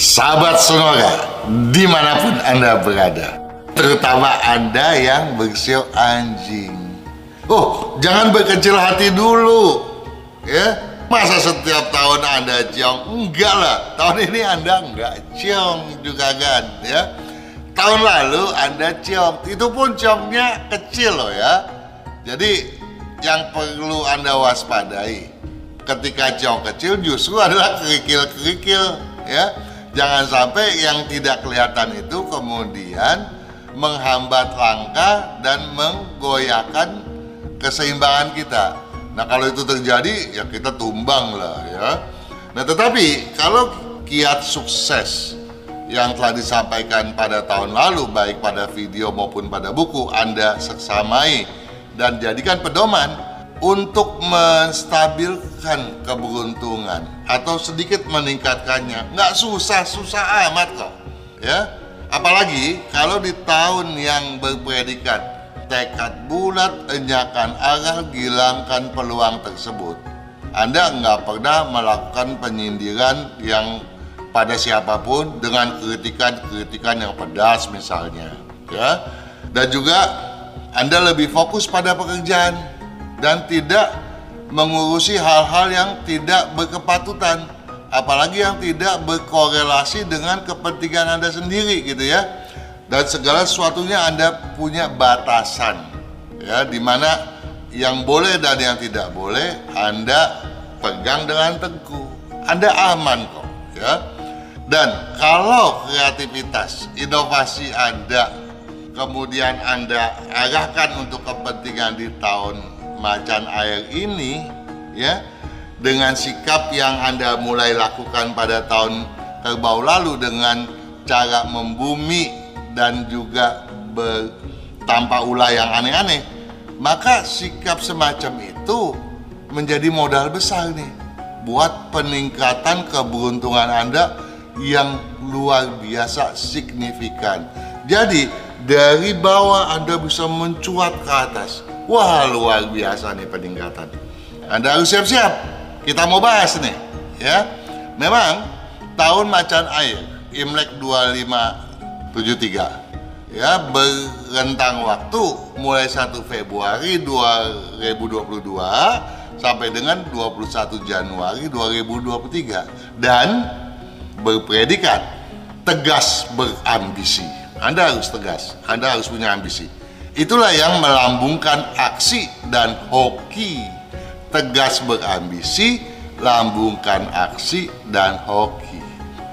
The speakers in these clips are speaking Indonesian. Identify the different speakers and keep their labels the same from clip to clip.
Speaker 1: Sahabat Sonora, di mana pun Anda berada, terutama Anda yang bersio anjing. Oh, jangan berkecil hati dulu, ya. Masa setiap tahun Anda ciong? Enggak lah, tahun ini Anda enggak ciong juga kan, ya. Tahun lalu Anda ciong, itu pun ciongnya kecil loh ya. Jadi yang perlu Anda waspadai ketika ciong kecil justru adalah kerikil-kerikil ya jangan sampai yang tidak kelihatan itu kemudian menghambat langkah dan menggoyahkan keseimbangan kita. Nah kalau itu terjadi ya kita tumbang lah ya. Nah tetapi kalau kiat sukses yang telah disampaikan pada tahun lalu baik pada video maupun pada buku Anda seksamai dan jadikan pedoman untuk menstabilkan keberuntungan atau sedikit meningkatkannya. Nggak susah susah amat kok ya. Apalagi kalau di tahun yang berpredikat tekad bulat enyakan arah gilangkan peluang tersebut. Anda nggak pernah melakukan penyindiran yang pada siapa pun dengan kritikan-kritikan yang pedas misalnya ya. Dan juga anda lebih fokus pada pekerjaan dan tidak mengurusi hal-hal yang tidak berkepatutan apalagi yang tidak berkorelasi dengan kepentingan Anda sendiri gitu ya. Dan segala sesuatunya Anda punya batasan ya di mana yang boleh dan yang tidak boleh Anda pegang dengan teguh. Anda aman kok ya. Dan kalau kreativitas inovasi Anda kemudian Anda arahkan untuk kepentingan di tahun macan air ini ya dengan sikap yang Anda mulai lakukan pada tahun kerbau lalu dengan cara membumi dan juga bertanpa ulah yang aneh-aneh maka sikap semacam itu menjadi modal besar nih buat peningkatan keberuntungan Anda yang luar biasa signifikan. Jadi dari bawah Anda bisa mencuat ke atas. Wah luar biasa nih peningkatan. Anda harus siap-siap. Kita mau bahas nih, ya. Memang tahun macan air Imlek 2573 ya berentang waktu mulai 1 Februari 2022 sampai dengan 21 Januari 2023 dan berpredikat tegas berambisi. Anda harus tegas, Anda harus punya ambisi. Itulah yang melambungkan aksi dan hoki. Tegas berambisi, lambungkan aksi dan hoki.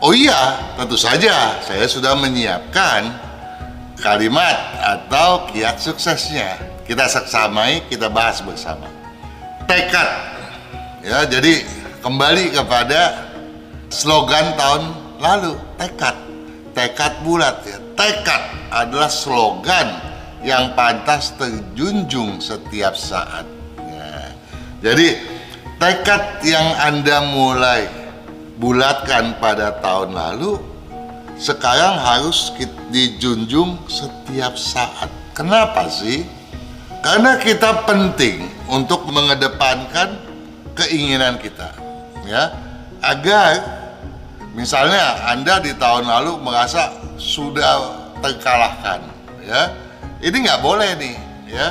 Speaker 1: Oh iya, tentu saja saya sudah menyiapkan kalimat atau kiat suksesnya. Kita seksamai, kita bahas bersama. Tekad. Ya, jadi kembali kepada slogan tahun lalu, tekad. Tekad bulat ya. Tekad adalah slogan yang pantas terjunjung setiap saat. Ya. Jadi tekad yang Anda mulai bulatkan pada tahun lalu sekarang harus dijunjung setiap saat. Kenapa sih? Karena kita penting untuk mengedepankan keinginan kita, ya, agar misalnya Anda di tahun lalu merasa sudah terkalahkan, ya, ini nggak boleh nih, ya.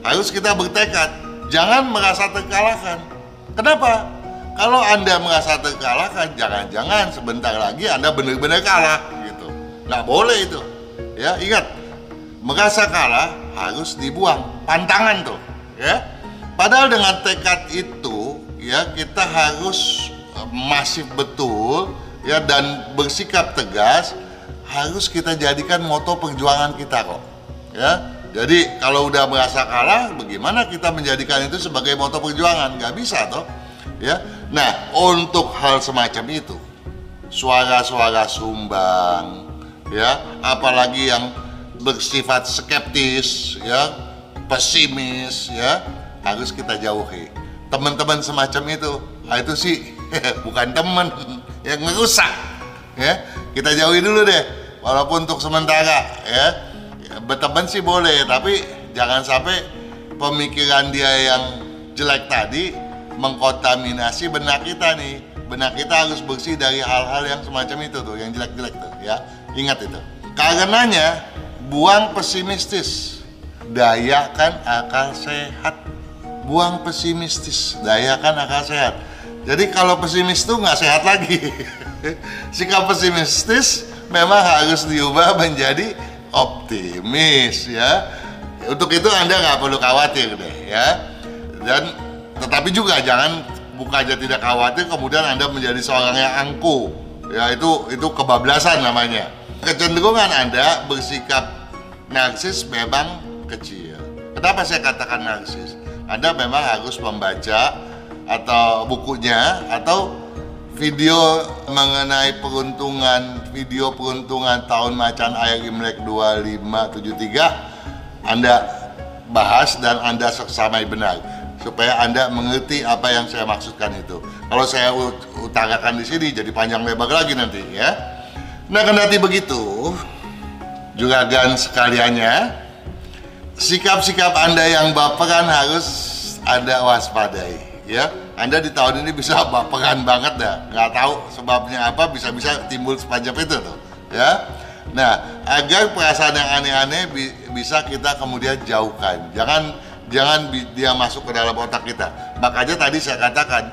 Speaker 1: Harus kita bertekad, jangan merasa terkalahkan. Kenapa? Kalau Anda merasa terkalahkan, jangan-jangan sebentar lagi Anda benar-benar kalah gitu. Nggak boleh itu. Ya, ingat, merasa kalah harus dibuang. Pantangan tuh, ya. Padahal dengan tekad itu, ya kita harus eh, masif betul ya dan bersikap tegas harus kita jadikan moto perjuangan kita kok ya jadi kalau udah merasa kalah bagaimana kita menjadikan itu sebagai moto perjuangan? Nggak bisa toh ya. Nah untuk hal semacam itu suara-suara sumbang ya apalagi yang bersifat skeptis ya pesimis ya harus kita jauhi. Teman-teman semacam itu nah itu sih bukan teman yang merusak ya. Kita jauhi dulu deh walaupun untuk sementara ya berteman sih boleh tapi jangan sampai pemikiran dia yang jelek tadi mengkontaminasi benak kita nih benak kita harus bersih dari hal-hal yang semacam itu tuh, yang jelek-jelek tuh ya. Ingat itu. Karenanya buang pesimistis, dayakan akal sehat. Buang pesimistis, dayakan akal sehat. Jadi kalau pesimis tuh nggak sehat lagi. Sikap pesimistis memang harus diubah menjadi optimis ya. Untuk itu Anda nggak perlu khawatir deh ya. Dan tetapi juga jangan buka aja tidak khawatir kemudian Anda menjadi seorang yang angku. Ya itu itu kebablasan namanya. Kecenderungan Anda bersikap narsis memang kecil. Kenapa saya katakan narsis? Anda memang harus membaca atau bukunya atau video mengenai peruntungan video peruntungan tahun macan air Imlek 2573 Anda bahas dan Anda seksamai benar supaya Anda mengerti apa yang saya maksudkan itu. Kalau saya utarakan di sini jadi panjang lebar lagi nanti ya. Nah, kendati begitu, juga gan sekaliannya, sikap-sikap Anda yang baperan harus Anda waspadai ya anda di tahun ini bisa baperan banget dah. Nggak tahu sebabnya apa bisa-bisa timbul sepanjang itu tuh. Ya. Nah agar perasaan yang aneh-aneh bi bisa kita kemudian jauhkan. Jangan jangan dia masuk ke dalam otak kita. Makanya tadi saya katakan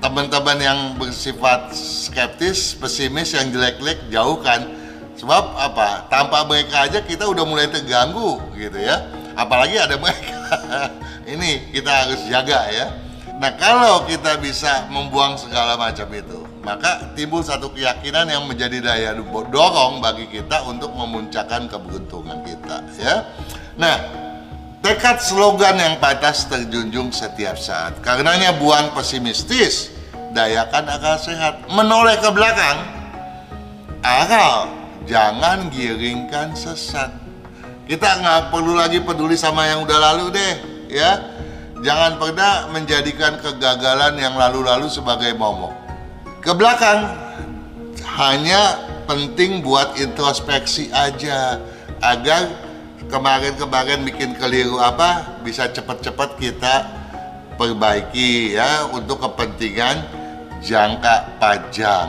Speaker 1: teman-teman yang bersifat skeptis pesimis yang jelek-jelek jauhkan. Sebab apa? Tanpa mereka aja kita udah mulai terganggu gitu ya. Apalagi ada mereka. Ini kita harus jaga ya Nah kalau kita bisa membuang segala macam itu, maka timbul satu keyakinan yang menjadi daya dorong bagi kita untuk memuncakkan keberuntungan kita, ya. Nah, tekad slogan yang pantas terjunjung setiap saat. Karenanya buang pesimistis, dayakan akal sehat, menoleh ke belakang, akal jangan giringkan sesat. Kita nggak perlu lagi peduli sama yang udah lalu deh, ya Jangan pernah menjadikan kegagalan yang lalu-lalu sebagai momok. Ke belakang hanya penting buat introspeksi aja agar kemarin-kemarin bikin keliru apa bisa cepat-cepat kita perbaiki ya untuk kepentingan jangka panjang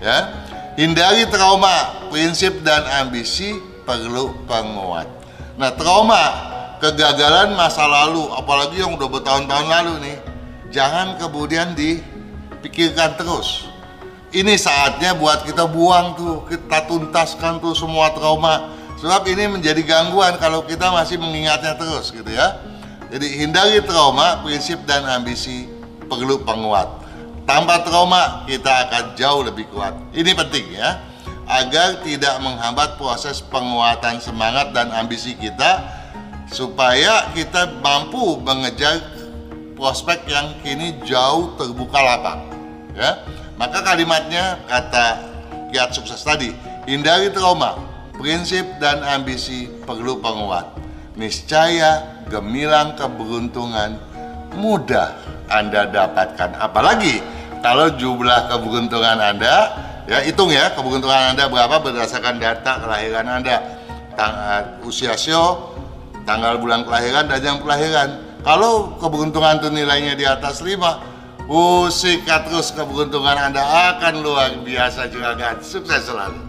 Speaker 1: ya hindari trauma prinsip dan ambisi perlu penguat nah trauma kegagalan masa lalu, apalagi yang udah bertahun-tahun lalu nih, jangan kemudian dipikirkan terus. Ini saatnya buat kita buang tuh, kita tuntaskan tuh semua trauma. Sebab ini menjadi gangguan kalau kita masih mengingatnya terus gitu ya. Jadi hindari trauma, prinsip dan ambisi perlu penguat. Tanpa trauma kita akan jauh lebih kuat. Ini penting ya, agar tidak menghambat proses penguatan semangat dan ambisi kita supaya kita mampu mengejar prospek yang kini jauh terbuka lapang ya. Maka kalimatnya kata kiat sukses tadi hindari trauma prinsip dan ambisi perlu penguat. Niscaya gemilang keberuntungan mudah anda dapatkan. Apalagi kalau jumlah keberuntungan anda ya hitung ya keberuntungan anda berapa berdasarkan data kelahiran anda. Usia sio tanggal bulan kelahiran dan jam kelahiran. Kalau keberuntungan itu nilainya di atas 5, uh, sikat terus keberuntungan Anda akan luar biasa juga kan. Sukses selalu.